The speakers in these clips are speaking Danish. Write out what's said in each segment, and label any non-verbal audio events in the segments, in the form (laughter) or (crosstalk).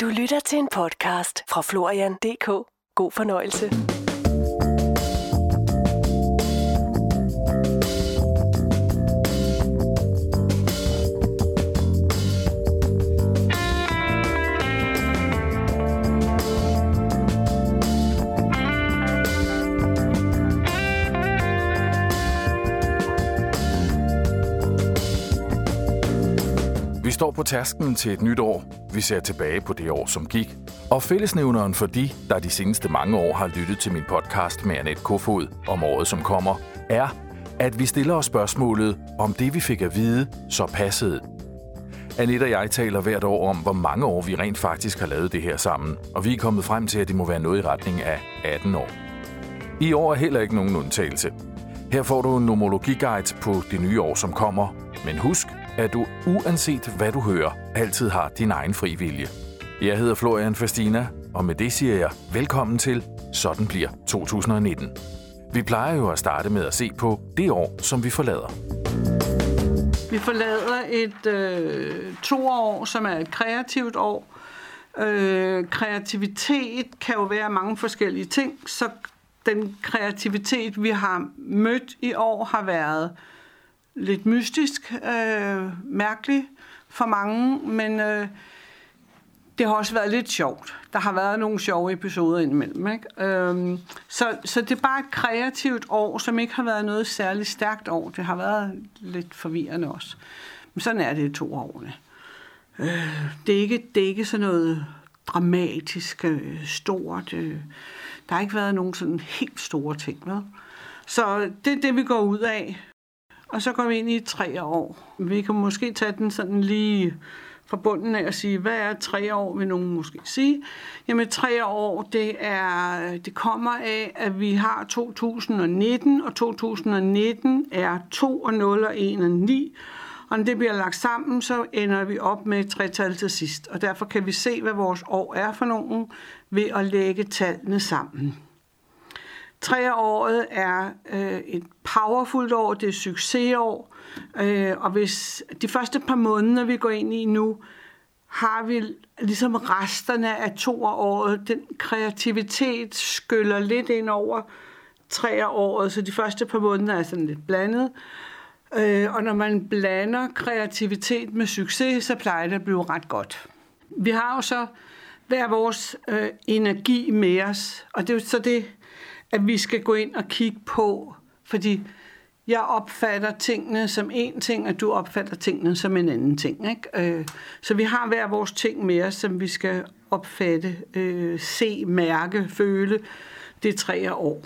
Du lytter til en podcast fra Florian.dk. God fornøjelse. Står på tasken til et nyt år. Vi ser tilbage på det år, som gik. Og fællesnævneren for de, der de seneste mange år har lyttet til min podcast med Annette Kofod om året, som kommer, er, at vi stiller os spørgsmålet, om det, vi fik at vide, så passede. Annette og jeg taler hvert år om, hvor mange år vi rent faktisk har lavet det her sammen, og vi er kommet frem til, at det må være noget i retning af 18 år. I år er heller ikke nogen undtagelse. Her får du en nomologiguide på det nye år, som kommer. Men husk, at du uanset hvad du hører, altid har din egen fri vilje. Jeg hedder Florian Fastina, og med det siger jeg velkommen til Sådan bliver 2019. Vi plejer jo at starte med at se på det år, som vi forlader. Vi forlader et øh, to år, som er et kreativt år. Øh, kreativitet kan jo være mange forskellige ting, så den kreativitet, vi har mødt i år, har været lidt mystisk, øh, mærkelig for mange, men øh, det har også været lidt sjovt. Der har været nogle sjove episoder indimellem. Ikke? Øhm, så, så det er bare et kreativt år, som ikke har været noget særligt stærkt år. Det har været lidt forvirrende også. Men sådan er det i to årene. Øh, det, er ikke, det er ikke sådan noget dramatisk, øh, stort. Øh. Der har ikke været nogen sådan helt store ting. Vel? Så det er det, vi går ud af. Og så går vi ind i tre år. Vi kan måske tage den sådan lige fra bunden af og sige, hvad er tre år, vil nogen måske sige. Jamen tre år, det, er, det kommer af, at vi har 2019, og 2019 er 2 og 0 og 1 og 9. Og når det bliver lagt sammen, så ender vi op med et tretal til sidst. Og derfor kan vi se, hvad vores år er for nogen, ved at lægge tallene sammen. Tre året er øh, et powerfult år, det er et succesår, øh, og hvis de første par måneder, vi går ind i nu, har vi ligesom resterne af to året, den kreativitet skyller lidt ind over tre året, så de første par måneder er sådan lidt blandet. Øh, og når man blander kreativitet med succes, så plejer det at blive ret godt. Vi har jo så hver vores øh, energi med os, og det er jo så det, at vi skal gå ind og kigge på, fordi jeg opfatter tingene som en ting, og du opfatter tingene som en anden ting. Ikke? Øh, så vi har hver vores ting med os, som vi skal opfatte, øh, se, mærke, føle det tre år.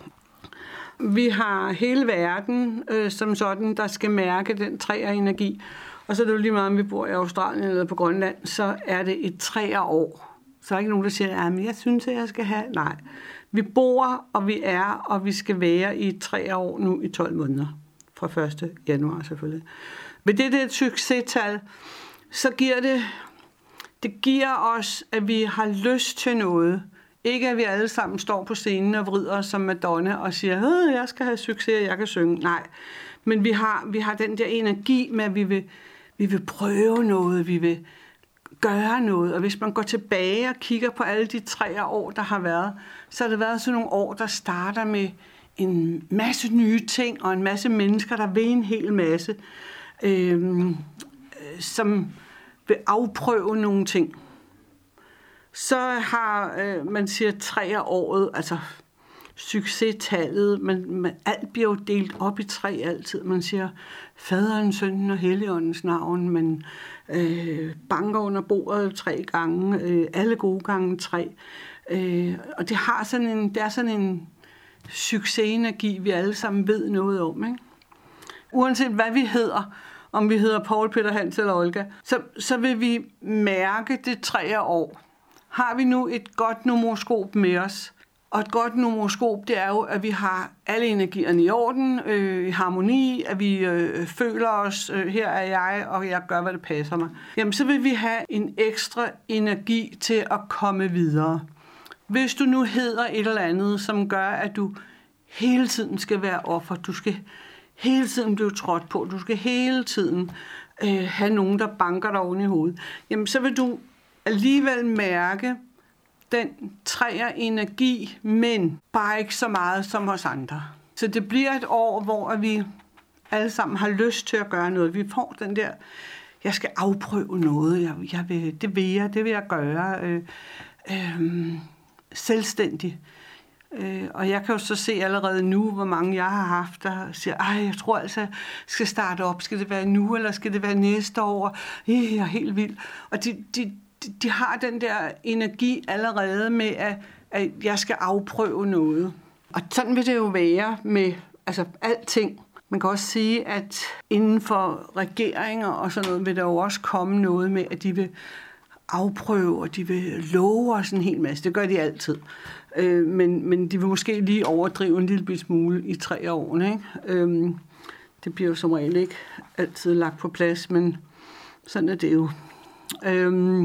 Vi har hele verden øh, som sådan, der skal mærke den træer energi. Og så er det jo lige meget, om vi bor i Australien eller på Grønland, så er det et træer år. Så er der ikke nogen, der siger, at jeg synes, at jeg skal have... Nej, vi bor, og vi er, og vi skal være i tre år nu i 12 måneder. Fra 1. januar selvfølgelig. Men det der succestal, så giver det, det giver os, at vi har lyst til noget. Ikke at vi alle sammen står på scenen og vrider os som Madonna og siger, jeg skal have succes, jeg kan synge. Nej, men vi har, vi har den der energi med, at vi vil, vi vil prøve noget, vi vil gøre noget. Og hvis man går tilbage og kigger på alle de tre år, der har været, så har det været sådan nogle år, der starter med en masse nye ting og en masse mennesker, der vil en hel masse, øh, som vil afprøve nogle ting. Så har øh, man siger tre af året, altså succestallet, men, men alt bliver jo delt op i tre altid. Man siger faderen, sønnen og helligåndens navn, men øh, banker under bordet tre gange, øh, alle gode gange tre. Øh, og det har sådan en, det er sådan en succesenergi, vi alle sammen ved noget om. Ikke? Uanset hvad vi hedder, om vi hedder Paul, Peter, Hans eller Olga, så, så vil vi mærke det tre år. Har vi nu et godt numeroskop med os, og et godt numeroskop, det er jo, at vi har alle energierne i orden, øh, i harmoni, at vi øh, føler os, øh, her er jeg, og jeg gør, hvad det passer mig. Jamen, så vil vi have en ekstra energi til at komme videre. Hvis du nu hedder et eller andet, som gør, at du hele tiden skal være offer, du skal hele tiden blive trådt på, du skal hele tiden øh, have nogen, der banker dig oven i hovedet, jamen så vil du alligevel mærke den træer energi, men bare ikke så meget som hos andre. Så det bliver et år, hvor vi alle sammen har lyst til at gøre noget. Vi får den der, jeg skal afprøve noget, jeg, jeg vil, det vil jeg, det vil jeg gøre. Øh, øh, selvstændig. Øh, og jeg kan jo så se allerede nu, hvor mange jeg har haft, der siger, ej, jeg tror altså, jeg skal starte op. Skal det være nu, eller skal det være næste år? Øh, jeg er helt vild. Og de, de, de har den der energi allerede med, at, at jeg skal afprøve noget. Og sådan vil det jo være med altså, alting. Man kan også sige, at inden for regeringer og sådan noget, vil der jo også komme noget med, at de vil afprøve, og de vil love os en hel masse. Det gør de altid. Øh, men, men de vil måske lige overdrive en lille smule i tre år. Ikke? Øh, det bliver jo som regel ikke altid lagt på plads, men sådan er det jo. Øh,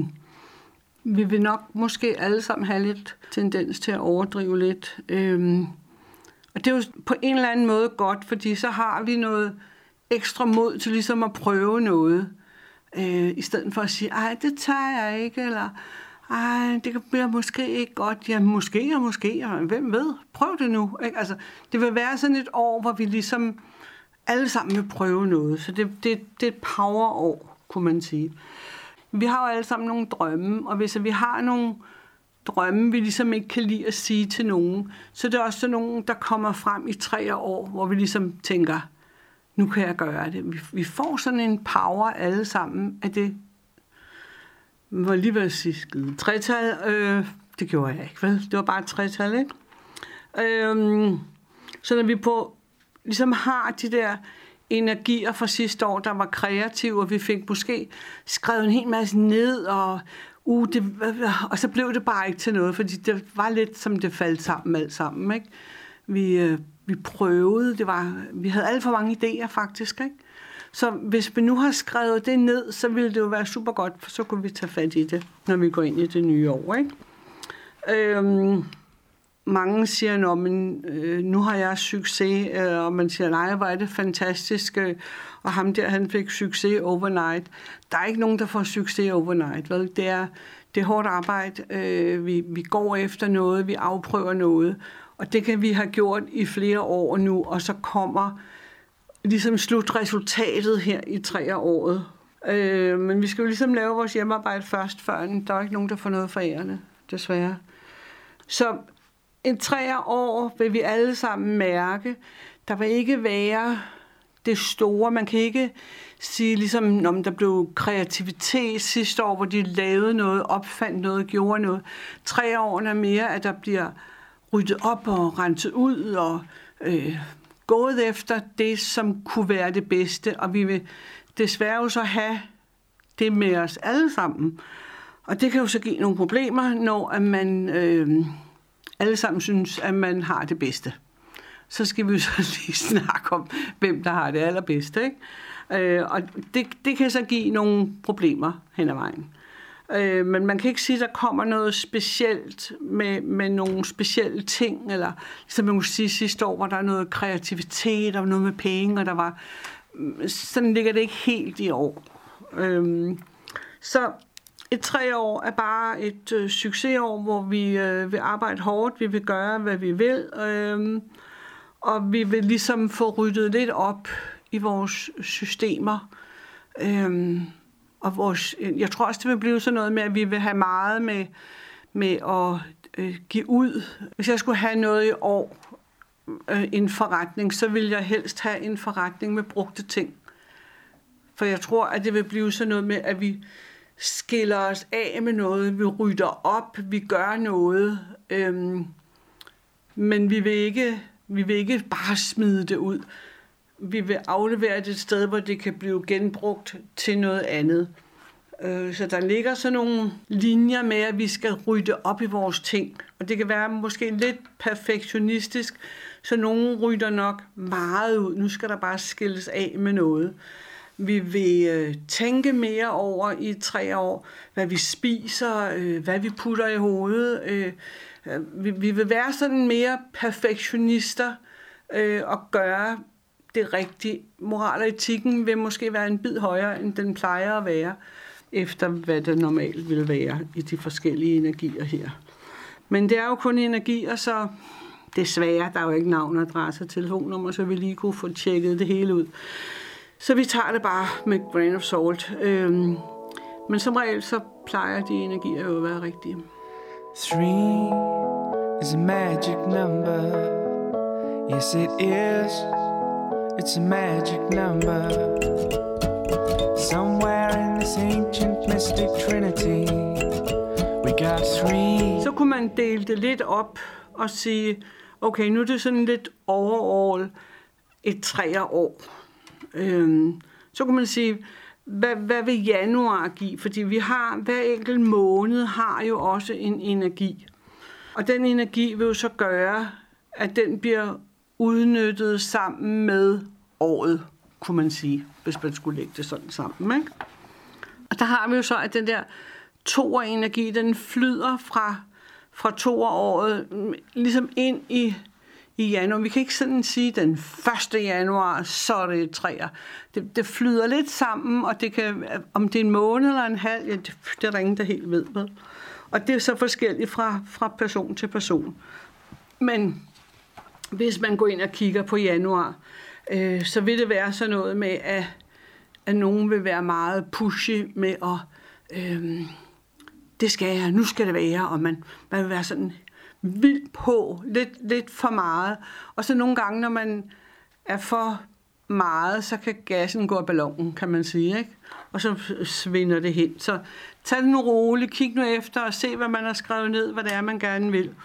vi vil nok måske alle sammen have lidt tendens til at overdrive lidt. Øhm, og det er jo på en eller anden måde godt, fordi så har vi noget ekstra mod til ligesom at prøve noget. Øh, I stedet for at sige, ej, det tager jeg ikke, eller ej, det bliver måske ikke godt. Ja, måske og måske, og hvem ved? Prøv det nu. Ikke? Altså, det vil være sådan et år, hvor vi ligesom alle sammen vil prøve noget. Så det, det, det er et power-år, kunne man sige. Vi har jo alle sammen nogle drømme, og hvis vi har nogle drømme, vi ligesom ikke kan lide at sige til nogen, så det er også sådan nogen, der kommer frem i tre år, hvor vi ligesom tænker, nu kan jeg gøre det. Vi, får sådan en power alle sammen af det. Man var lige ved at sige skide tretal. Øh, det gjorde jeg ikke, vel? Det var bare et tretal, ikke? Øh, så når vi på ligesom har de der energier fra sidste år, der var kreative, og vi fik måske skrevet en hel masse ned, og, uh, det, og så blev det bare ikke til noget, fordi det var lidt som det faldt sammen alt sammen. Ikke? Vi, øh, vi prøvede, det var, vi havde alt for mange idéer faktisk. Ikke? Så hvis vi nu har skrevet det ned, så ville det jo være super godt, for så kunne vi tage fat i det, når vi går ind i det nye år. Ikke? Øhm, mange siger, Nå, men, øh, nu har jeg succes, øh, og man siger, nej, hvor er det fantastisk, øh, og ham der, han fik succes overnight. Der er ikke nogen, der får succes overnight. Vel? Det, er, det er hårdt arbejde. Øh, vi, vi går efter noget, vi afprøver noget, og det kan vi have gjort i flere år nu, og så kommer ligesom slutresultatet her i tre af året. Øh, men vi skal jo ligesom lave vores hjemmearbejde først, før der er ikke nogen, der får noget for ærende, desværre. Så en tre år vil vi alle sammen mærke, der vil ikke være det store. Man kan ikke sige, ligesom om der blev kreativitet sidste år, hvor de lavede noget, opfandt noget, gjorde noget. Tre år er mere, at der bliver ryddet op og renset ud og øh, gået efter det, som kunne være det bedste. Og vi vil desværre jo så have det med os alle sammen. Og det kan jo så give nogle problemer, når at man øh, alle sammen synes, at man har det bedste. Så skal vi jo så (laughs) lige snakke om, hvem der har det allerbedste. Ikke? Øh, og det, det kan så give nogle problemer hen ad vejen. Øh, men man kan ikke sige, at der kommer noget specielt med, med nogle specielle ting, eller som man kunne sige sidste år, hvor der er noget kreativitet, og noget med penge, og der var... Sådan ligger det ikke helt i år. Øh, så et tre år er bare et øh, succesår, hvor vi øh, vil arbejde hårdt, vi vil gøre, hvad vi vil, øh, og vi vil ligesom få ryddet lidt op i vores systemer. Øh, og vores, jeg tror også, det vil blive sådan noget med, at vi vil have meget med, med at øh, give ud. Hvis jeg skulle have noget i år, øh, en forretning, så vil jeg helst have en forretning med brugte ting. For jeg tror, at det vil blive sådan noget med, at vi skiller os af med noget, vi rydder op, vi gør noget, øhm, men vi vil, ikke, vi vil ikke bare smide det ud. Vi vil aflevere det et sted, hvor det kan blive genbrugt til noget andet. Øh, så der ligger sådan nogle linjer med, at vi skal rydde op i vores ting. Og det kan være måske lidt perfektionistisk, så nogen rydder nok meget ud. Nu skal der bare skilles af med noget. Vi vil øh, tænke mere over i tre år, hvad vi spiser, øh, hvad vi putter i hovedet. Øh, øh, vi, vi vil være sådan mere perfektionister øh, og gøre det rigtige. Moral og etikken vil måske være en bid højere, end den plejer at være. efter hvad det normalt vil være i de forskellige energier her. Men det er jo kun energier, så desværre, der er jo ikke navn, adresse og telefonnummer, så vi lige kunne få tjekket det hele ud. Så vi tager det bare med grain of salt. Øhm, men som regel, så plejer de energier jo at være rigtige. Three is a magic number. Yes, it is. It's a magic number. Somewhere in this ancient mystic trinity, we got three. Så kunne man dele det lidt op og sige, okay, nu er det sådan lidt overall et tre år. Øhm, så kunne man sige, hvad, hvad vil januar give? Fordi vi har, hver enkelt måned har jo også en energi. Og den energi vil jo så gøre, at den bliver udnyttet sammen med året, kunne man sige, hvis man skulle lægge det sådan sammen. Ikke? Og der har vi jo så, at den der toer-energi, den flyder fra, fra toeråret mm, ligesom ind i, i januar. Vi kan ikke sådan sige, den 1. januar, så er det træer. Det, det flyder lidt sammen, og det kan, om det er en måned eller en halv, ja, det, det er der ingen, der helt ved. Med. Og det er så forskelligt fra, fra person til person. Men hvis man går ind og kigger på januar, øh, så vil det være sådan noget med, at, at nogen vil være meget pushy med at, øh, det skal jeg, nu skal det være, og man, man vil være sådan vildt på, lidt, lidt for meget. Og så nogle gange, når man er for meget, så kan gassen gå af ballonen, kan man sige, ikke? Og så svinder det hen. Så tag den roligt, kig nu efter og se, hvad man har skrevet ned, hvad det er, man gerne vil.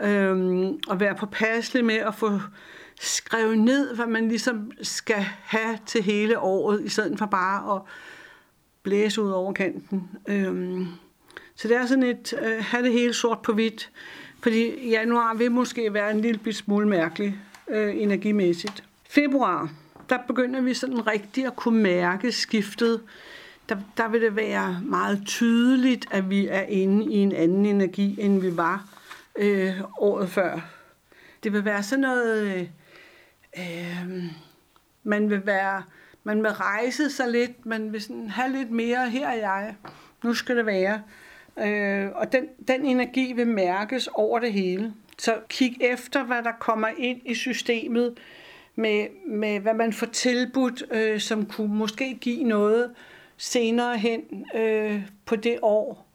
Øhm, og være påpasselig med at få skrevet ned, hvad man ligesom skal have til hele året, i stedet for bare at blæse ud over kanten. Øhm, så det er sådan et, øh, have det hele sort på hvidt, fordi januar vil måske være en lille smule mærkelig øh, energimæssigt. Februar, der begynder vi sådan rigtigt at kunne mærke skiftet. Der, der vil det være meget tydeligt, at vi er inde i en anden energi, end vi var øh, året før. Det vil være sådan noget, øh, øh, man vil være, man vil rejse sig lidt, man vil sådan have lidt mere, her er jeg, nu skal det være. Øh, og den, den energi vil mærkes over det hele. Så kig efter, hvad der kommer ind i systemet, med, med hvad man får tilbudt, øh, som kunne måske give noget senere hen øh, på det år.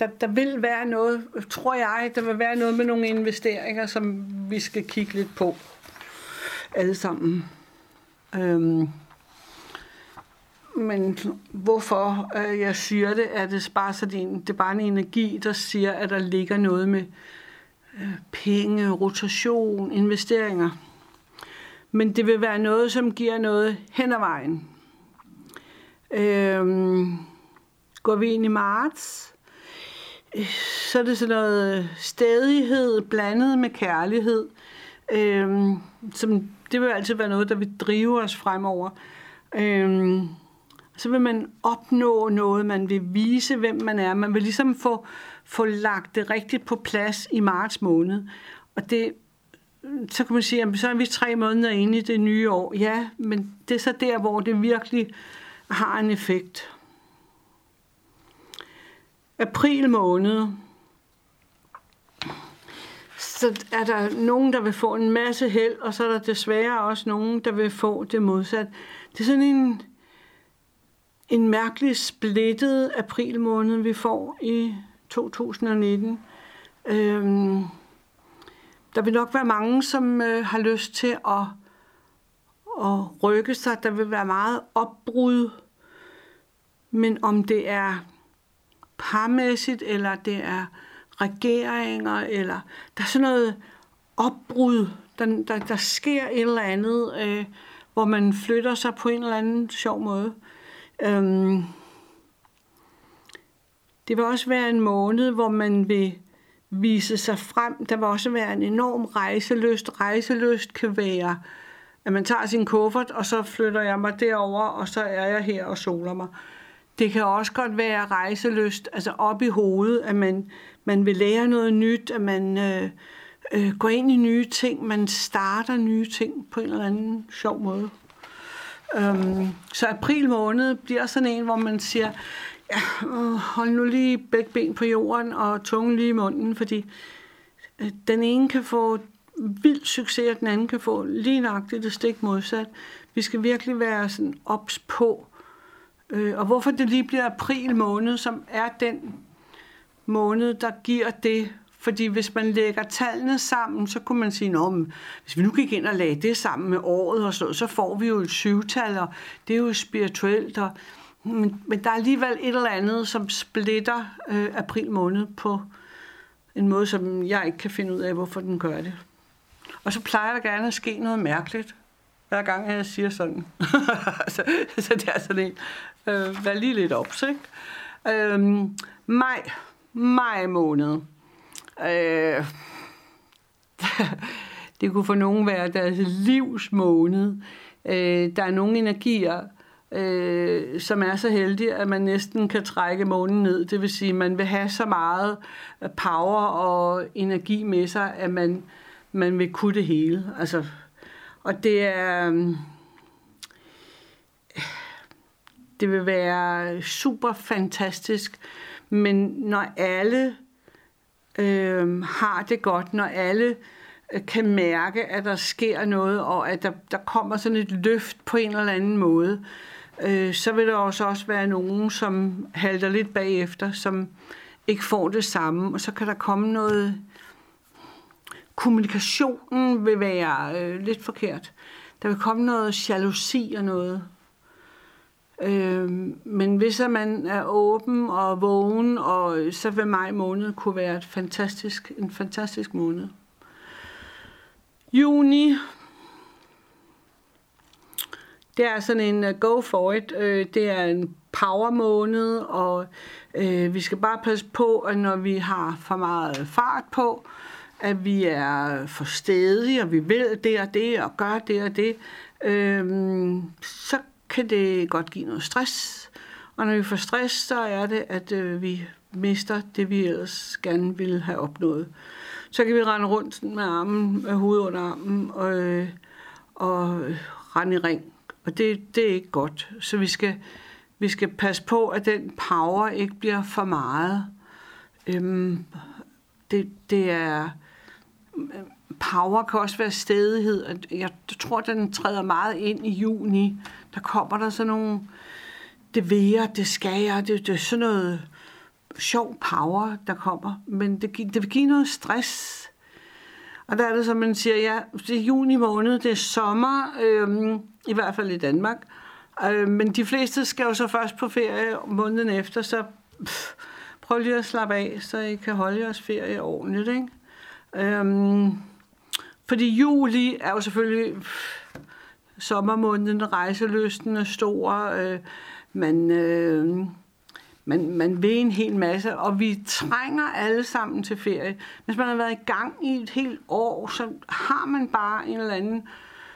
Der, der vil være noget, tror jeg, der vil være noget med nogle investeringer, som vi skal kigge lidt på alle sammen. Øhm, men hvorfor øh, jeg siger det, er det bare sådan, det, er bare en energi, der siger, at der ligger noget med øh, penge, rotation, investeringer. Men det vil være noget, som giver noget hen ad vejen. Øh, går vi ind i marts, øh, så er det sådan noget øh, stedighed blandet med kærlighed. øh, som, det vil altid være noget, der vil drive os fremover. Øh, så vil man opnå noget, man vil vise, hvem man er. Man vil ligesom få, få lagt det rigtigt på plads i marts måned. Og det, så kan man sige, at så er vi tre måneder inde i det nye år. Ja, men det er så der, hvor det virkelig har en effekt. April måned, så er der nogen, der vil få en masse held, og så er der desværre også nogen, der vil få det modsat. Det er sådan en, en mærkelig splittet april måned, vi får i 2019. Øhm, der vil nok være mange, som øh, har lyst til at, at rykke sig. Der vil være meget opbrud. Men om det er parmæssigt, eller det er regeringer, eller der er sådan noget opbrud, der, der, der sker et eller andet, øh, hvor man flytter sig på en eller anden sjov måde. Øhm, det vil også være en måned, hvor man vil vise sig frem. Der vil også være en enorm rejseløst. Rejseløst kan være, at man tager sin kuffert, og så flytter jeg mig derover, og så er jeg her og soler mig. Det kan også godt være rejseløst, altså op i hovedet, at man, man vil lære noget nyt, at man øh, øh, går ind i nye ting, man starter nye ting på en eller anden sjov måde. Øhm, så april måned bliver sådan en, hvor man siger, ja, øh, hold nu lige begge ben på jorden og tungen lige i munden, fordi øh, den ene kan få vild succes, og den anden kan få lige nøjagtigt det stik modsat. Vi skal virkelig være sådan ops på. Øh, og hvorfor det lige bliver april måned, som er den måned, der giver det. Fordi hvis man lægger tallene sammen, så kunne man sige, at hvis vi nu gik ind og lagde det sammen med året og så, så får vi jo et syvtal, og det er jo spirituelt. Og, men, men der er alligevel et eller andet, som splitter øh, april måned på en måde, som jeg ikke kan finde ud af, hvorfor den gør det. Og så plejer der gerne at ske noget mærkeligt, hver gang jeg siger sådan. (laughs) så, så det er sådan en, øh, vær lige lidt ops, ikke? Øh, maj, maj måned. Øh, (laughs) det kunne for nogen være deres livs måned. Øh, der er nogle energier, øh, som er så heldige, at man næsten kan trække månen ned. Det vil sige, at man vil have så meget power og energi med sig, at man, man vil kunne det hele. Altså, og det er... Øh, det vil være super fantastisk, men når alle øh, har det godt, når alle øh, kan mærke, at der sker noget, og at der, der kommer sådan et løft på en eller anden måde, øh, så vil der også, også være nogen, som halter lidt bagefter, som ikke får det samme, og så kan der komme noget... Kommunikationen vil være øh, lidt forkert. Der vil komme noget jalousi og noget Øh, men hvis man er åben og vågen, og så vil maj måned kunne være et fantastisk, en fantastisk måned. Juni, det er sådan en uh, go for it. Uh, det er en power måned, og uh, vi skal bare passe på, at når vi har for meget fart på, at vi er for stedige, og vi vil det og det, og gør det og det, uh, så kan det godt give noget stress. Og når vi får stress, så er det, at øh, vi mister det, vi ellers gerne ville have opnået. Så kan vi rende rundt med armen, med hovedet under armen og, øh, og øh, rende i ring. Og det, det er ikke godt. Så vi skal, vi skal passe på, at den power ikke bliver for meget. Øhm, det, det er øh, power kan også være stedighed. Jeg tror, den træder meget ind i juni. Der kommer der sådan nogle, det væger, det skærer, det, det er sådan noget sjov power, der kommer. Men det, det vil give noget stress. Og der er det, som man siger, ja, det er juni måned, det er sommer, øhm, i hvert fald i Danmark. Øh, men de fleste skal jo så først på ferie måneden efter, så pff, prøv lige at slappe af, så I kan holde jeres ferie ordentligt, ikke? Øhm, fordi juli er jo selvfølgelig sommermåneden, rejseløsten er stor, øh, man, øh, man, man vil en hel masse, og vi trænger alle sammen til ferie. Hvis man har været i gang i et helt år, så har man bare en eller anden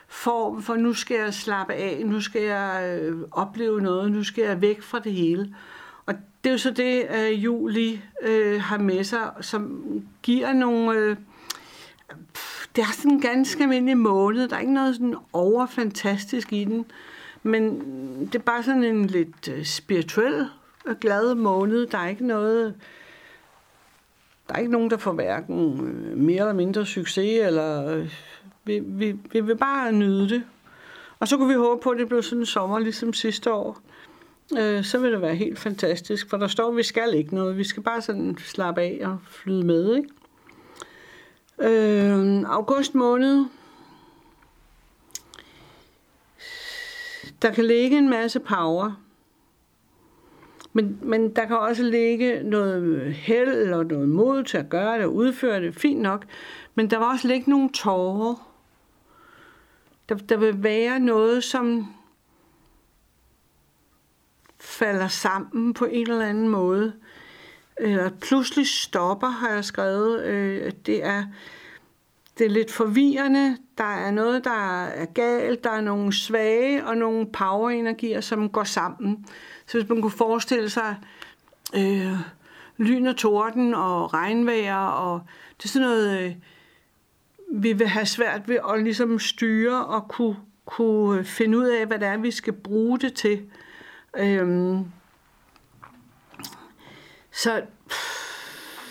form for, nu skal jeg slappe af, nu skal jeg øh, opleve noget, nu skal jeg væk fra det hele. Og det er jo så det, øh, juli øh, har med sig, som giver nogle... Øh, det er sådan en ganske almindelig måned. Der er ikke noget sådan overfantastisk i den. Men det er bare sådan en lidt øh, spirituel og glad måned. Der er ikke noget... Der er ikke nogen, der får hverken øh, mere eller mindre succes, eller vi, vi, vi vil bare nyde det. Og så kunne vi håbe på, at det blev sådan en sommer, ligesom sidste år. Øh, så vil det være helt fantastisk, for der står, at vi skal ikke noget. Vi skal bare sådan slappe af og flyde med, ikke? Øh, august måned. Der kan ligge en masse power. Men, men der kan også ligge noget held og noget mod til at gøre det og udføre det. Fint nok. Men der vil også ligge nogle tårer. Der, der vil være noget, som falder sammen på en eller anden måde Øh, eller pludselig stopper, har jeg skrevet. Øh, det, er, det er lidt forvirrende. Der er noget, der er galt. Der er nogle svage og nogle power-energier, som går sammen. Så hvis man kunne forestille sig øh, lyn og torden og regnvejr, og det er sådan noget, øh, vi vil have svært ved at ligesom styre og kunne, kunne finde ud af, hvad det er, vi skal bruge det til. Øh, så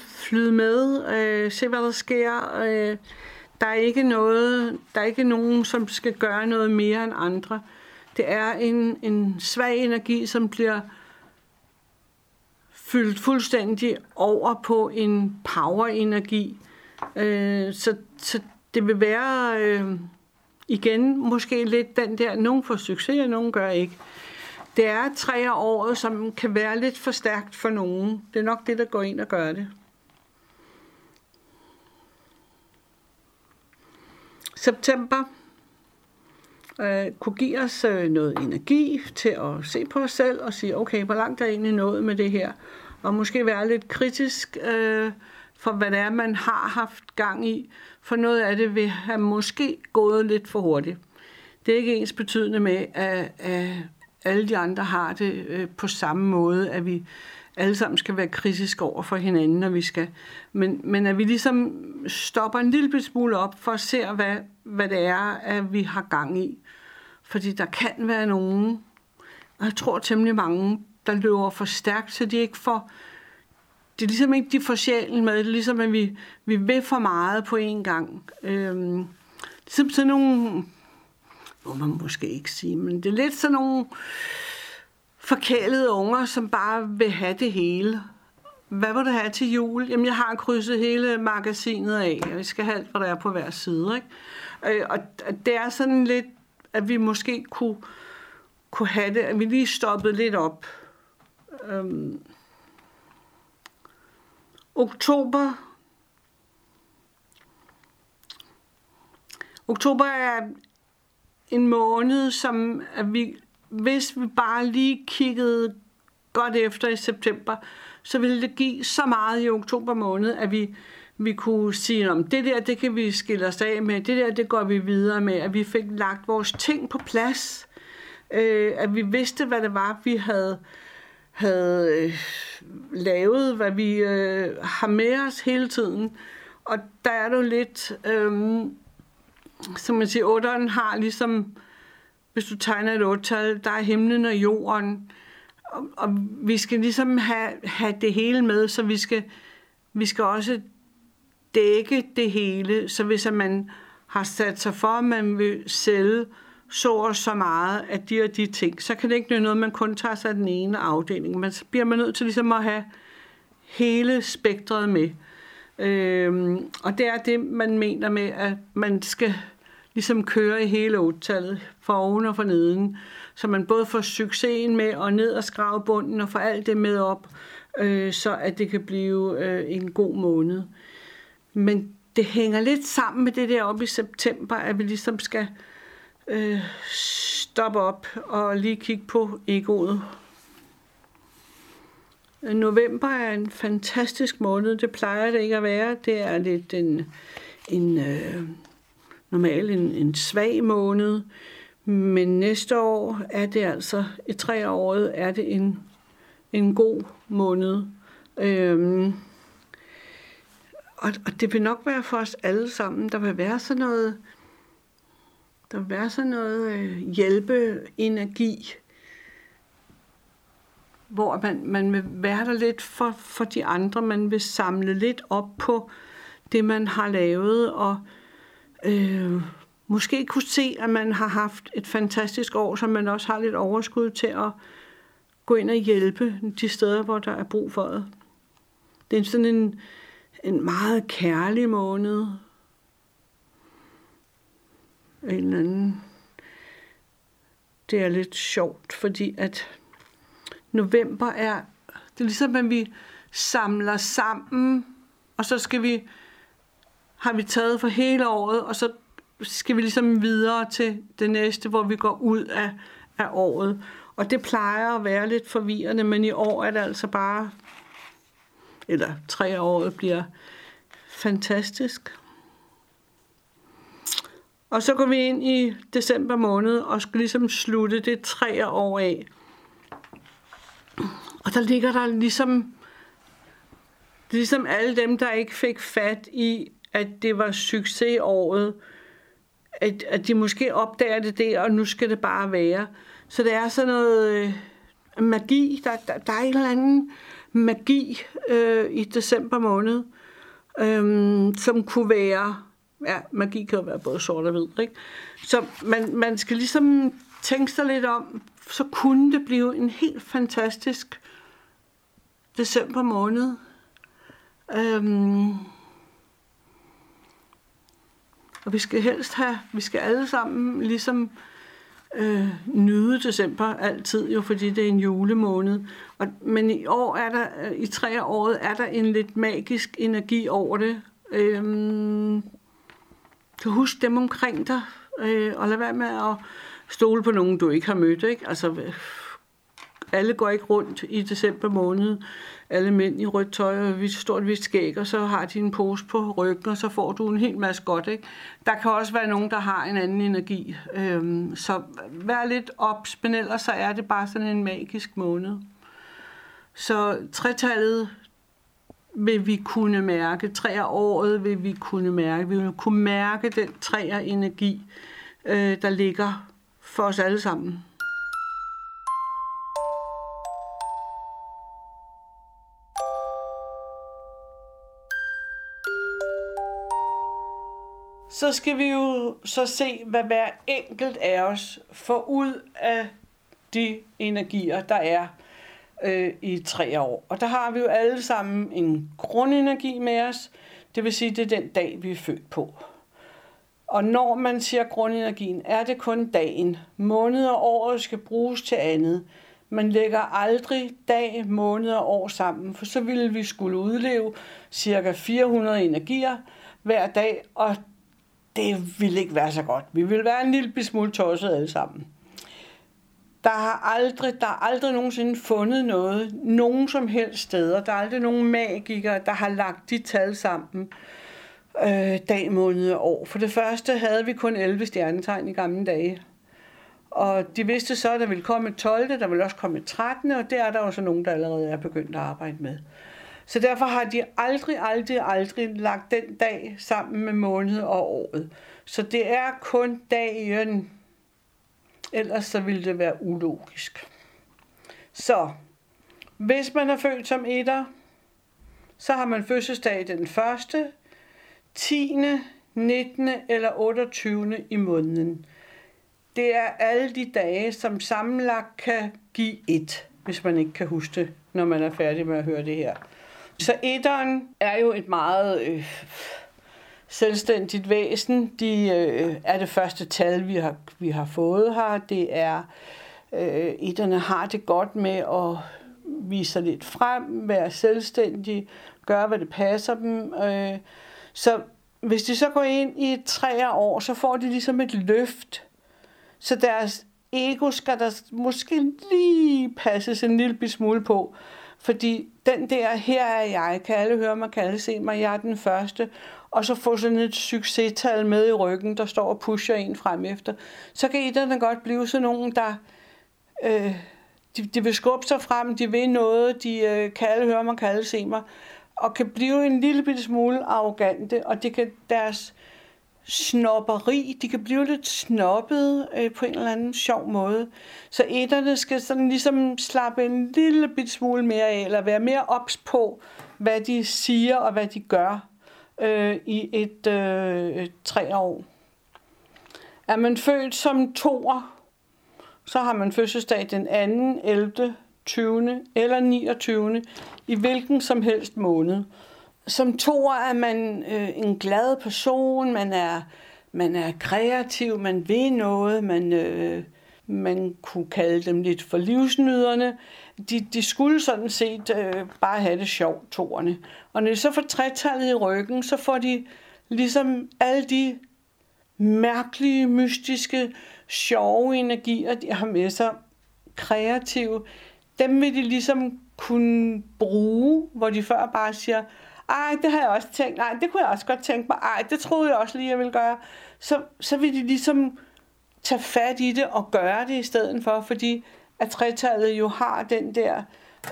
flyd med, øh, se hvad der sker. Øh, der er ikke noget, der er ikke nogen, som skal gøre noget mere end andre. Det er en, en svag energi, som bliver fyldt fuldstændig over på en power-energi. Øh, så, så det vil være øh, igen måske lidt den der, nogen får succes, og nogen gør ikke. Det er tre af året, som kan være lidt for stærkt for nogen. Det er nok det, der går ind og gør det. September øh, kunne give os øh, noget energi til at se på os selv og sige, okay, hvor langt er jeg egentlig nået med det her? Og måske være lidt kritisk øh, for, hvad det er, man har haft gang i. For noget af det vil have måske gået lidt for hurtigt. Det er ikke ens betydende med, at, at alle de andre har det øh, på samme måde, at vi alle sammen skal være kritiske over for hinanden, når vi skal. Men, men at vi ligesom stopper en lille smule op for at se, hvad, hvad det er, at vi har gang i. Fordi der kan være nogen, og jeg tror temmelig mange, der løber for stærkt, så de ikke får... Det er ligesom ikke de får sjælen med. Det er ligesom, at vi, vi vil for meget på én gang. Øhm, ligesom sådan nogle... Må man måske ikke sige, men det er lidt sådan nogle forkælede unger, som bare vil have det hele. Hvad vil du have til jul? Jamen, jeg har krydset hele magasinet af. Vi skal have alt, hvad der er på hver side. Ikke? Øh, og det er sådan lidt, at vi måske kunne, kunne have det, at vi lige stoppede lidt op. Øhm, oktober. Oktober er en måned, som at vi hvis vi bare lige kiggede godt efter i september, så ville det give så meget i oktober måned, at vi, vi kunne sige, om det der, det kan vi skille os af med, det der, det går vi videre med, at vi fik lagt vores ting på plads, øh, at vi vidste, hvad det var, vi havde, havde øh, lavet, hvad vi øh, har med os hele tiden. Og der er du lidt, øh, som man siger, otteren har ligesom hvis du tegner et otal, der er himlen og jorden. Og, og vi skal ligesom have, have det hele med, så vi skal, vi skal også dække det hele. Så hvis man har sat sig for, at man vil sælge så og så meget af de og de ting, så kan det ikke være noget, man kun tager sig af den ene afdeling. Men så bliver man nødt til ligesom at have hele spektret med. Øhm, og det er det, man mener med, at man skal ligesom køre i hele otallet, for oven og for neden, så man både får succesen med at ned og skrave bunden og få alt det med op, øh, så at det kan blive øh, en god måned. Men det hænger lidt sammen med det der op i september, at vi ligesom skal øh, stoppe op og lige kigge på egoet. November er en fantastisk måned. Det plejer det ikke at være. Det er lidt en, en øh, normalt en, en svag måned, men næste år er det altså, i tre året er det en, en god måned. Øhm, og, og det vil nok være for os alle sammen. Der vil være sådan noget, der vil være sådan noget øh, hjælpeenergi, hvor man, man vil være der lidt for, for de andre. Man vil samle lidt op på det, man har lavet, og øh, måske kunne se, at man har haft et fantastisk år, så man også har lidt overskud til at gå ind og hjælpe de steder, hvor der er brug for det. Det er sådan en, en meget kærlig måned. En eller anden. Det er lidt sjovt, fordi at november er, det er ligesom, at vi samler sammen, og så skal vi har vi taget for hele året, og så skal vi ligesom videre til det næste, hvor vi går ud af, af året. Og det plejer at være lidt forvirrende, men i år er det altså bare, eller tre året bliver fantastisk. Og så går vi ind i december måned og skal ligesom slutte det tre år af. Og der ligger der ligesom, ligesom alle dem, der ikke fik fat i at det var succesåret, at, at de måske opdager det der, og nu skal det bare være. Så det er sådan noget øh, magi, der, der, der er en eller anden magi øh, i december måned, øh, som kunne være, ja, magi kan jo være både sort og hvid, ikke? Så man, man skal ligesom tænke sig lidt om, så kunne det blive en helt fantastisk december måned. Øhm, og vi skal helst have, vi skal alle sammen ligesom øh, nyde december altid, jo fordi det er en julemåned. Og, men i år er der, øh, i tre året er der en lidt magisk energi over det. Øhm, så husk dem omkring dig, øh, og lad være med at stole på nogen, du ikke har mødt. Ikke? Altså, alle går ikke rundt i december måned. Alle mænd i rødt tøj og stort hvidt skæg, og så har de en pose på ryggen, og så får du en hel masse godt. Ikke? Der kan også være nogen, der har en anden energi. Øhm, så vær lidt ops, men ellers så er det bare sådan en magisk måned. Så tretallet vil vi kunne mærke, tre af året vil vi kunne mærke, vi vil kunne mærke den træer energi, øh, der ligger for os alle sammen. Så skal vi jo så se, hvad hver enkelt af os får ud af de energier, der er øh, i tre år. Og der har vi jo alle sammen en grundenergi med os. Det vil sige, det er den dag, vi er født på. Og når man siger grundenergien, er det kun dagen. Måned og året skal bruges til andet. Man lægger aldrig dag, måned og år sammen, for så ville vi skulle udleve cirka 400 energier hver dag, og det ville ikke være så godt. Vi ville være en lille smule tosset alle sammen. Der har aldrig, der er aldrig nogensinde fundet noget, nogen som helst steder. Der er aldrig nogen magikere, der har lagt de tal sammen øh, dag, måned og år. For det første havde vi kun 11 stjernetegn i gamle dage. Og de vidste så, at der ville komme et 12., der ville også komme et 13., og der er der også nogen, der allerede er begyndt at arbejde med. Så derfor har de aldrig, aldrig, aldrig lagt den dag sammen med måned og året. Så det er kun dagen. Ellers så ville det være ulogisk. Så hvis man er født som etter, så har man fødselsdag den 1., 10., 19. eller 28. i måneden. Det er alle de dage, som sammenlagt kan give et, hvis man ikke kan huske det, når man er færdig med at høre det her. Så etteren er jo et meget øh, selvstændigt væsen. De øh, er det første tal, vi har, vi har fået her. Det er, øh, etterne har det godt med at vise sig lidt frem, være selvstændige, gøre, hvad det passer dem. Øh, så hvis de så går ind i tre år, så får de ligesom et løft. Så deres ego skal der måske lige passes en lille smule på. Fordi den der, her er jeg, kan alle høre mig, kan alle se mig, jeg er den første, og så få sådan et succestal med i ryggen, der står og pusher en frem efter, så kan etterne godt blive sådan nogen, der øh, de, de vil skubbe sig frem, de vil noget, de øh, kan alle høre mig, kan alle se mig, og kan blive en lille bitte smule arrogante, og det kan deres snopperi, de kan blive lidt snobbet øh, på en eller anden sjov måde. Så etterne skal sådan ligesom slappe en lille bitte smule mere af, eller være mere ops på, hvad de siger og hvad de gør øh, i et øh, tre år. Er man født som toer, så har man fødselsdag den 2., 11., 20. eller 29. i hvilken som helst måned som toer er man øh, en glad person, man er, man er kreativ, man ved noget, man, øh, man kunne kalde dem lidt for livsnyderne. De, de skulle sådan set øh, bare have det sjovt, toerne. Og når de så får tretallet i ryggen, så får de ligesom alle de mærkelige, mystiske, sjove energier, de har med sig, kreative, dem vil de ligesom kunne bruge, hvor de før bare siger, ej, det har jeg også tænkt, nej, det kunne jeg også godt tænke mig, ej, det troede jeg også lige, jeg ville gøre. Så, så vil de ligesom tage fat i det og gøre det i stedet for, fordi at tretallet jo har den der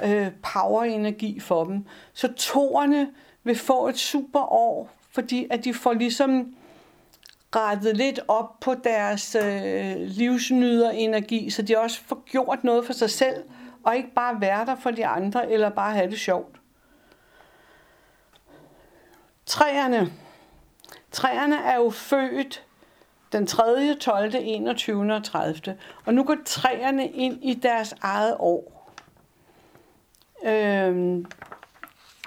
øh, power-energi for dem. Så toerne vil få et super år, fordi at de får ligesom rettet lidt op på deres øh, livsnyder energi, så de også får gjort noget for sig selv og ikke bare være der for de andre, eller bare have det sjovt. Træerne. Træerne er jo født den 3., 12., 21. og 30. Og nu går træerne ind i deres eget år. Øhm,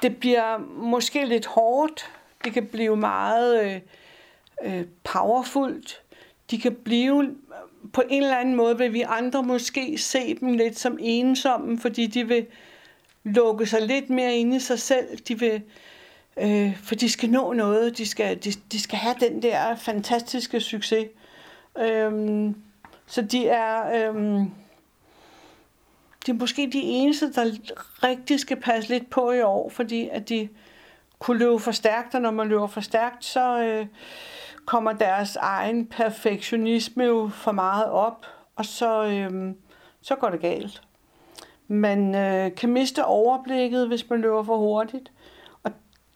det bliver måske lidt hårdt. Det kan blive meget øh, øh, powerfult. De kan blive på en eller anden måde, vil vi andre måske se dem lidt som ensomme, fordi de vil lukke sig lidt mere inde i sig selv. De vil, øh, for de skal nå noget. De skal, de, de skal have den der fantastiske succes. Øhm, så de er, øhm, de er måske de eneste, der rigtig skal passe lidt på i år, fordi at de kunne løbe for stærkt, og når man løber for stærkt, så øh, kommer deres egen perfektionisme jo for meget op, og så, øh, så går det galt. Man øh, kan miste overblikket, hvis man løber for hurtigt, og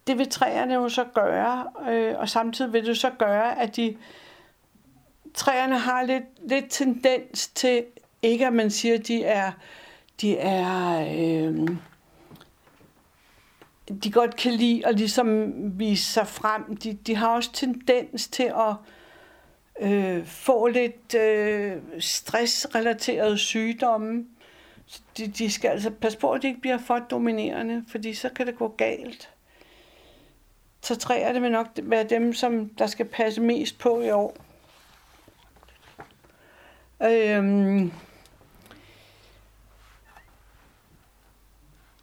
det vil træerne jo så gøre, øh, og samtidig vil det så gøre, at de træerne har lidt, lidt tendens til, ikke at man siger, at de er, de er, øh, de godt kan lide at ligesom vise sig frem. De, de har også tendens til at øh, få lidt øh, stressrelaterede sygdomme. De, de skal altså passe på, at de ikke bliver for dominerende, fordi så kan det gå galt. Så træerne vil nok være dem, som der skal passe mest på i år. Øhm.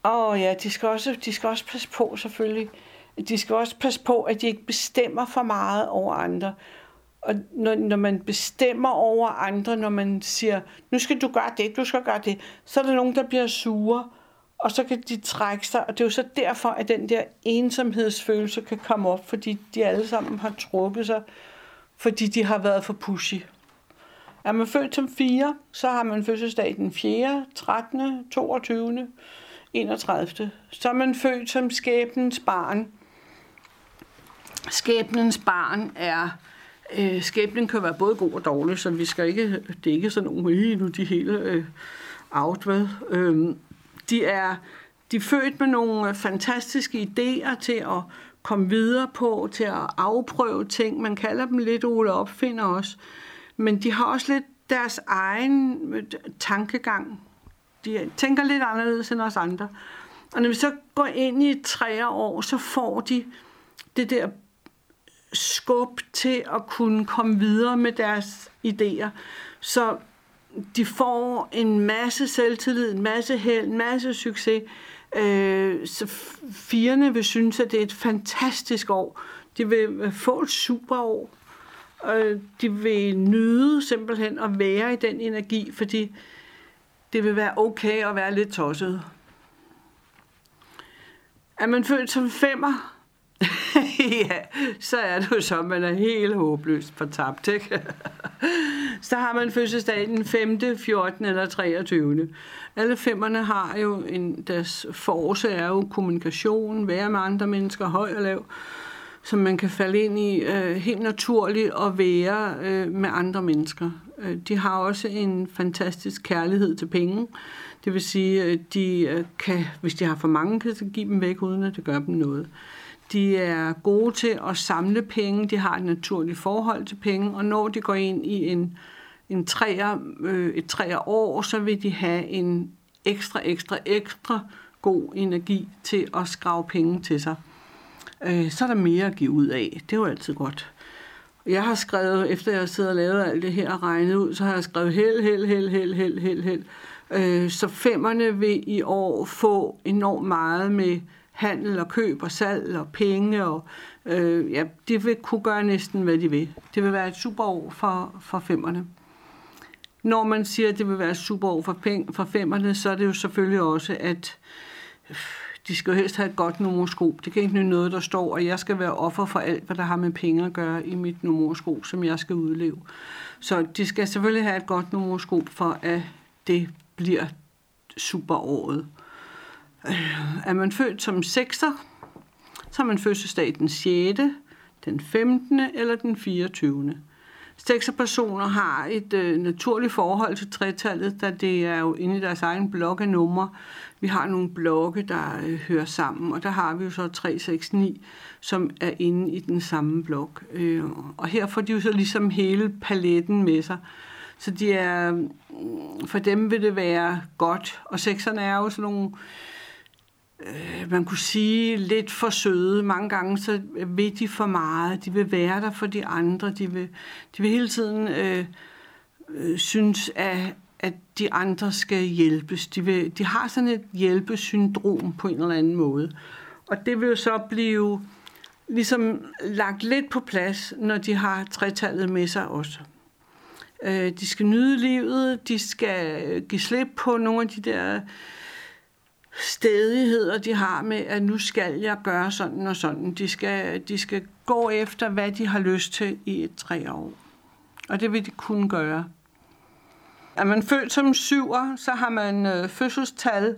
Og ja, de skal, også, de skal også passe på selvfølgelig. De skal også passe på, at de ikke bestemmer for meget over andre. Og når, når man bestemmer over andre, når man siger, nu skal du gøre det, du skal gøre det, så er der nogen, der bliver sure, og så kan de trække sig. Og det er jo så derfor, at den der ensomhedsfølelse kan komme op, fordi de alle sammen har trukket sig, fordi de har været for pushy. Er man født som 4, så har man fødselsdag den 4., 13., 22., 31. Så er man født som skæbnens barn. Skæbnens barn er... Øh, skæbnen kan være både god og dårlig, så vi skal ikke... Det er ikke sådan nogle, nu de hele øh, out, hvad? Øh, de er de er født med nogle øh, fantastiske idéer til at komme videre på, til at afprøve ting. Man kalder dem lidt Ole Opfinder også. Men de har også lidt deres egen øh, tankegang. De tænker lidt anderledes end os andre. Og når vi så går ind i tre år, så får de det der skub til at kunne komme videre med deres idéer. Så de får en masse selvtillid, en masse held, en masse succes. Øh, så firene vil synes, at det er et fantastisk år. De vil øh, få et super år og de vil nyde simpelthen at være i den energi, fordi det vil være okay at være lidt tosset. Er man født som femmer, (laughs) ja, så er det jo så, at man er helt håbløst fortabt, ikke? (laughs) så har man fødselsdag den 5., 14. eller 23. Alle femmerne har jo en, deres force er jo kommunikation, være med andre mennesker, høj og lav som man kan falde ind i øh, helt naturligt at være øh, med andre mennesker. Øh, de har også en fantastisk kærlighed til penge. Det vil sige, at de øh, kan, hvis de har for mange, kan de give dem væk, uden at det gør dem noget. De er gode til at samle penge, de har et naturligt forhold til penge, og når de går ind i en, en træer, øh, et træer år, så vil de have en ekstra, ekstra, ekstra god energi til at skrave penge til sig øh, så er der mere at give ud af. Det er jo altid godt. Jeg har skrevet, efter jeg har siddet og lavet alt det her og regnet ud, så har jeg skrevet held, held, held, held, held, held, held. Øh, så femmerne vil i år få enormt meget med handel og køb og salg og penge. Og, øh, ja, de vil kunne gøre næsten, hvad de vil. Det vil være et super år for, for femmerne. Når man siger, at det vil være et super år for, penge, for femmerne, så er det jo selvfølgelig også, at de skal jo helst have et godt numeroskop. Det kan ikke noget, der står, at jeg skal være offer for alt, hvad der har med penge at gøre i mit numeroskop, som jeg skal udleve. Så de skal selvfølgelig have et godt numeroskop, for at det bliver superåret. Øh, er man født som sekser, så er man fødselsdag den 6., den 15. eller den 24. Sekserpersoner har et øh, naturligt forhold til tretallet, da det er jo inde i deres egen blok af numre. Vi har nogle blokke, der øh, hører sammen, og der har vi jo så 369, som er inde i den samme blok. Øh, og her får de jo så ligesom hele paletten med sig. Så de er, mm, for dem vil det være godt. Og sekserne er jo sådan nogle, øh, Øh, man kunne sige, lidt for søde. Mange gange så vil de for meget. De vil være der for de andre. De vil, de vil hele tiden øh, øh, synes, at, at de andre skal hjælpes. De, vil, de har sådan et hjælpesyndrom på en eller anden måde. Og det vil jo så blive ligesom lagt lidt på plads, når de har tretallet med sig også. Øh, de skal nyde livet, de skal give slip på nogle af de der stedigheder, de har med, at nu skal jeg gøre sådan og sådan. De skal, de skal gå efter, hvad de har lyst til i et tre år. Og det vil de kunne gøre. Er man født som syver, så har man øh, fødselstal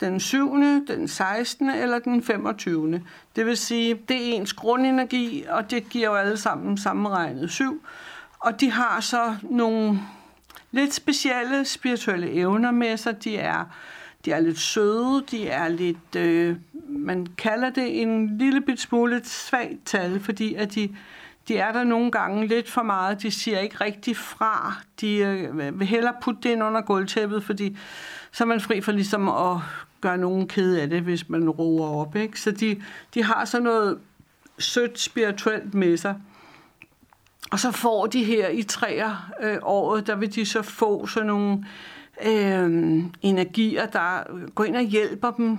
den 7., den 16. eller den 25. Det vil sige, det er ens grundenergi, og det giver jo alle sammen sammenregnet 7. Og de har så nogle lidt specielle spirituelle evner med sig. De er, de er lidt søde, de er lidt, øh, man kalder det en lille bit smule svagt tal, fordi at de, de er der nogle gange lidt for meget. De siger ikke rigtig fra. De øh, vil hellere putte det ind under gulvtæppet, fordi så er man fri for ligesom at gøre nogen ked af det, hvis man roer op. Ikke? Så de, de har sådan noget sødt spirituelt med sig. Og så får de her i træer øh, året, der vil de så få sådan nogle øh, øh, energier, der øh, går ind og hjælper dem,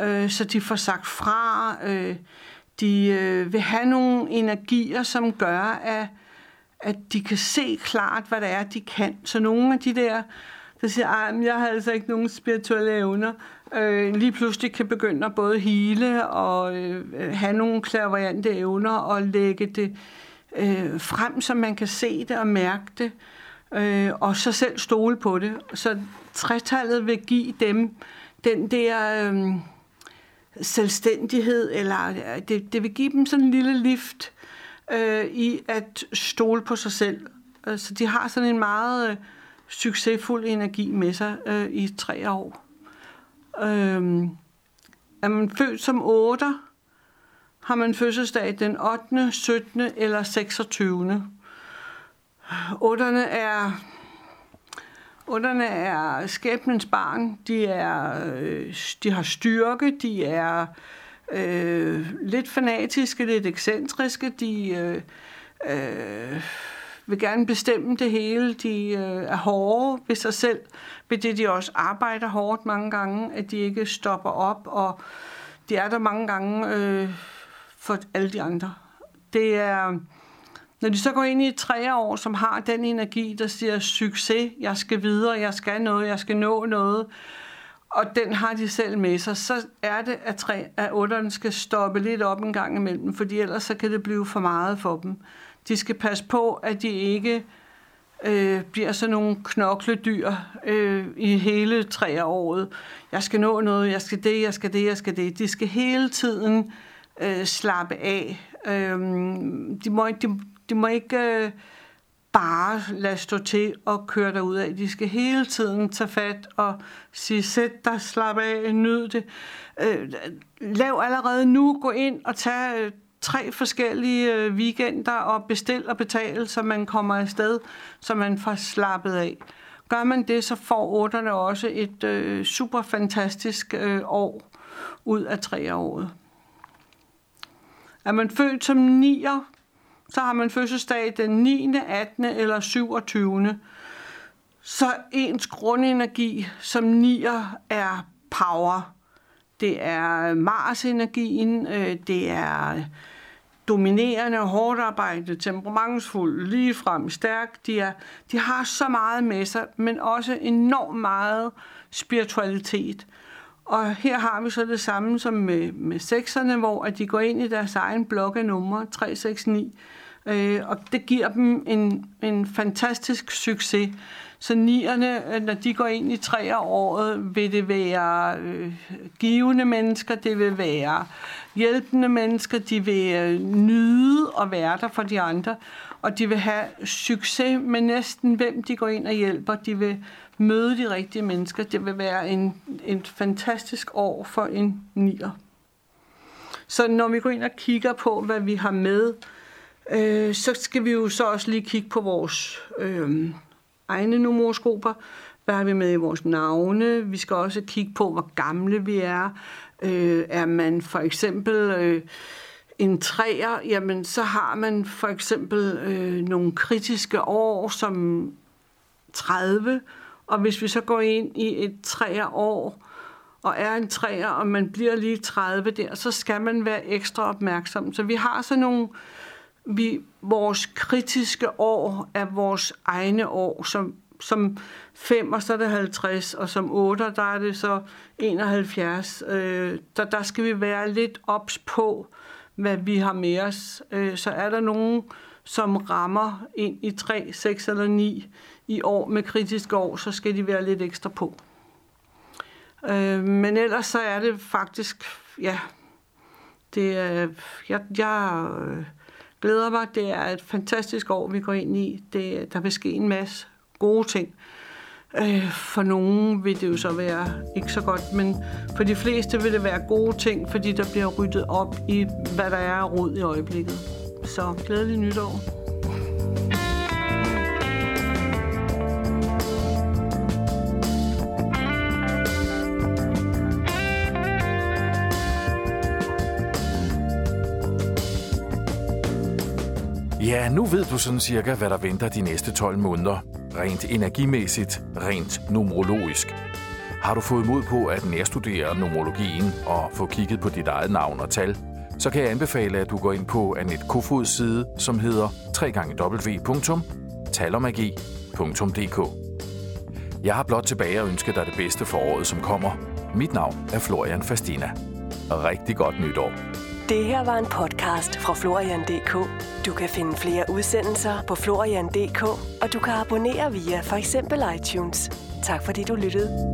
øh, så de får sagt fra. Øh, de øh, vil have nogle energier, som gør, at, at de kan se klart, hvad det er, de kan. Så nogle af de der, der siger, at jeg har altså ikke nogen spirituelle evner, øh, lige pludselig kan begynde at både hele og øh, øh have nogle klaverante evner og lægge det øh, frem, så man kan se det og mærke det, øh, øh, og så selv stole på det. Så tretallet vil give dem den der øh, selvstændighed, eller det, det vil give dem sådan en lille lift øh, i at stole på sig selv. Øh, så altså, de har sådan en meget øh, succesfuld energi med sig øh, i tre år. Øh, er man født som 8, har man fødselsdag den 8., 17. eller 26. Otterne er, otterne er skæbnens barn. De, er, øh, de har styrke, de er øh, lidt fanatiske, lidt ekscentriske, de øh, øh, vil gerne bestemme det hele, de øh, er hårde ved sig selv, ved det de også arbejder hårdt mange gange, at de ikke stopper op, og de er der mange gange... Øh, for alle de andre. Det er, når de så går ind i et år, som har den energi, der siger succes, jeg skal videre, jeg skal noget, jeg skal nå noget, og den har de selv med sig, så er det, at, tre, at otterne skal stoppe lidt op en gang imellem, fordi ellers så kan det blive for meget for dem. De skal passe på, at de ikke øh, bliver sådan nogle knokledyr øh, i hele tre året. Jeg skal nå noget, jeg skal det, jeg skal det, jeg skal det. De skal hele tiden øh, slappe af. Øh, de, må, de, de må ikke øh, bare lade stå til og køre derud af. De skal hele tiden tage fat og sige, sæt dig, slap af, nyd det. Øh, lav allerede nu, gå ind og tag øh, tre forskellige øh, weekender og bestil og betale, så man kommer afsted, så man får slappet af. Gør man det, så får otterne også et øh, super fantastisk øh, år ud af tre året. Er man født som nier, så har man fødselsdag den 9., 18. eller 27. Så ens grundenergi som nier er power. Det er Mars-energien, øh, det er dominerende, hårdt arbejde, temperamentsfuld, ligefrem, stærk. De, er, de har så meget med sig, men også enormt meget spiritualitet. Og her har vi så det samme som med, med sekserne, hvor at de går ind i deres egen blok af numre 369, øh, og det giver dem en, en fantastisk succes. Så nierne, øh, når de går ind i tre året, vil det være øh, givende mennesker, det vil være hjælpende mennesker, de vil øh, nyde at være der for de andre, og de vil have succes med næsten hvem de går ind og hjælper. De vil møde de rigtige mennesker. Det vil være en, en fantastisk år for en nier. Så når vi går ind og kigger på, hvad vi har med, øh, øh, så skal vi jo så også lige kigge på vores øh, egne numeroskoper. Hvad har vi med i vores navne? Vi skal også kigge på, hvor gamle vi er. Øh, er man for eksempel øh, en træer, jamen så har man for eksempel øh, nogle kritiske år som 30, og hvis vi så går ind i et træer år, og er en træer, og man bliver lige 30 der, så skal man være ekstra opmærksom. Så vi har sådan nogle, vi, vores kritiske år er vores egne år, som, som 5, og så er det 50, og som 8, der er det så 71. Øh, der, der skal vi være lidt ops på, hvad vi har med os. Øh, så er der nogen, som rammer ind i 3, 6 eller 9 i år med kritiske år, så skal de være lidt ekstra på. Øh, men ellers så er det faktisk, ja, det er, jeg, jeg øh, glæder mig. Det er et fantastisk år, vi går ind i. Det, der vil ske en masse gode ting. Øh, for nogen vil det jo så være ikke så godt, men for de fleste vil det være gode ting, fordi der bliver ryddet op i, hvad der er rod i øjeblikket. Så glædelig nytår. Nu ved du sådan cirka, hvad der venter de næste 12 måneder. Rent energimæssigt, rent numerologisk. Har du fået mod på at nærstudere numerologien og få kigget på dit eget navn og tal, så kan jeg anbefale, at du går ind på Annette Kofods side, som hedder www.talermagi.dk. Jeg har blot tilbage at ønske dig det bedste for året, som kommer. Mit navn er Florian Fastina. Rigtig godt nytår. Det her var en podcast fra Florian.dk. Du kan finde flere udsendelser på Florian.dk, og du kan abonnere via for eksempel iTunes. Tak fordi du lyttede.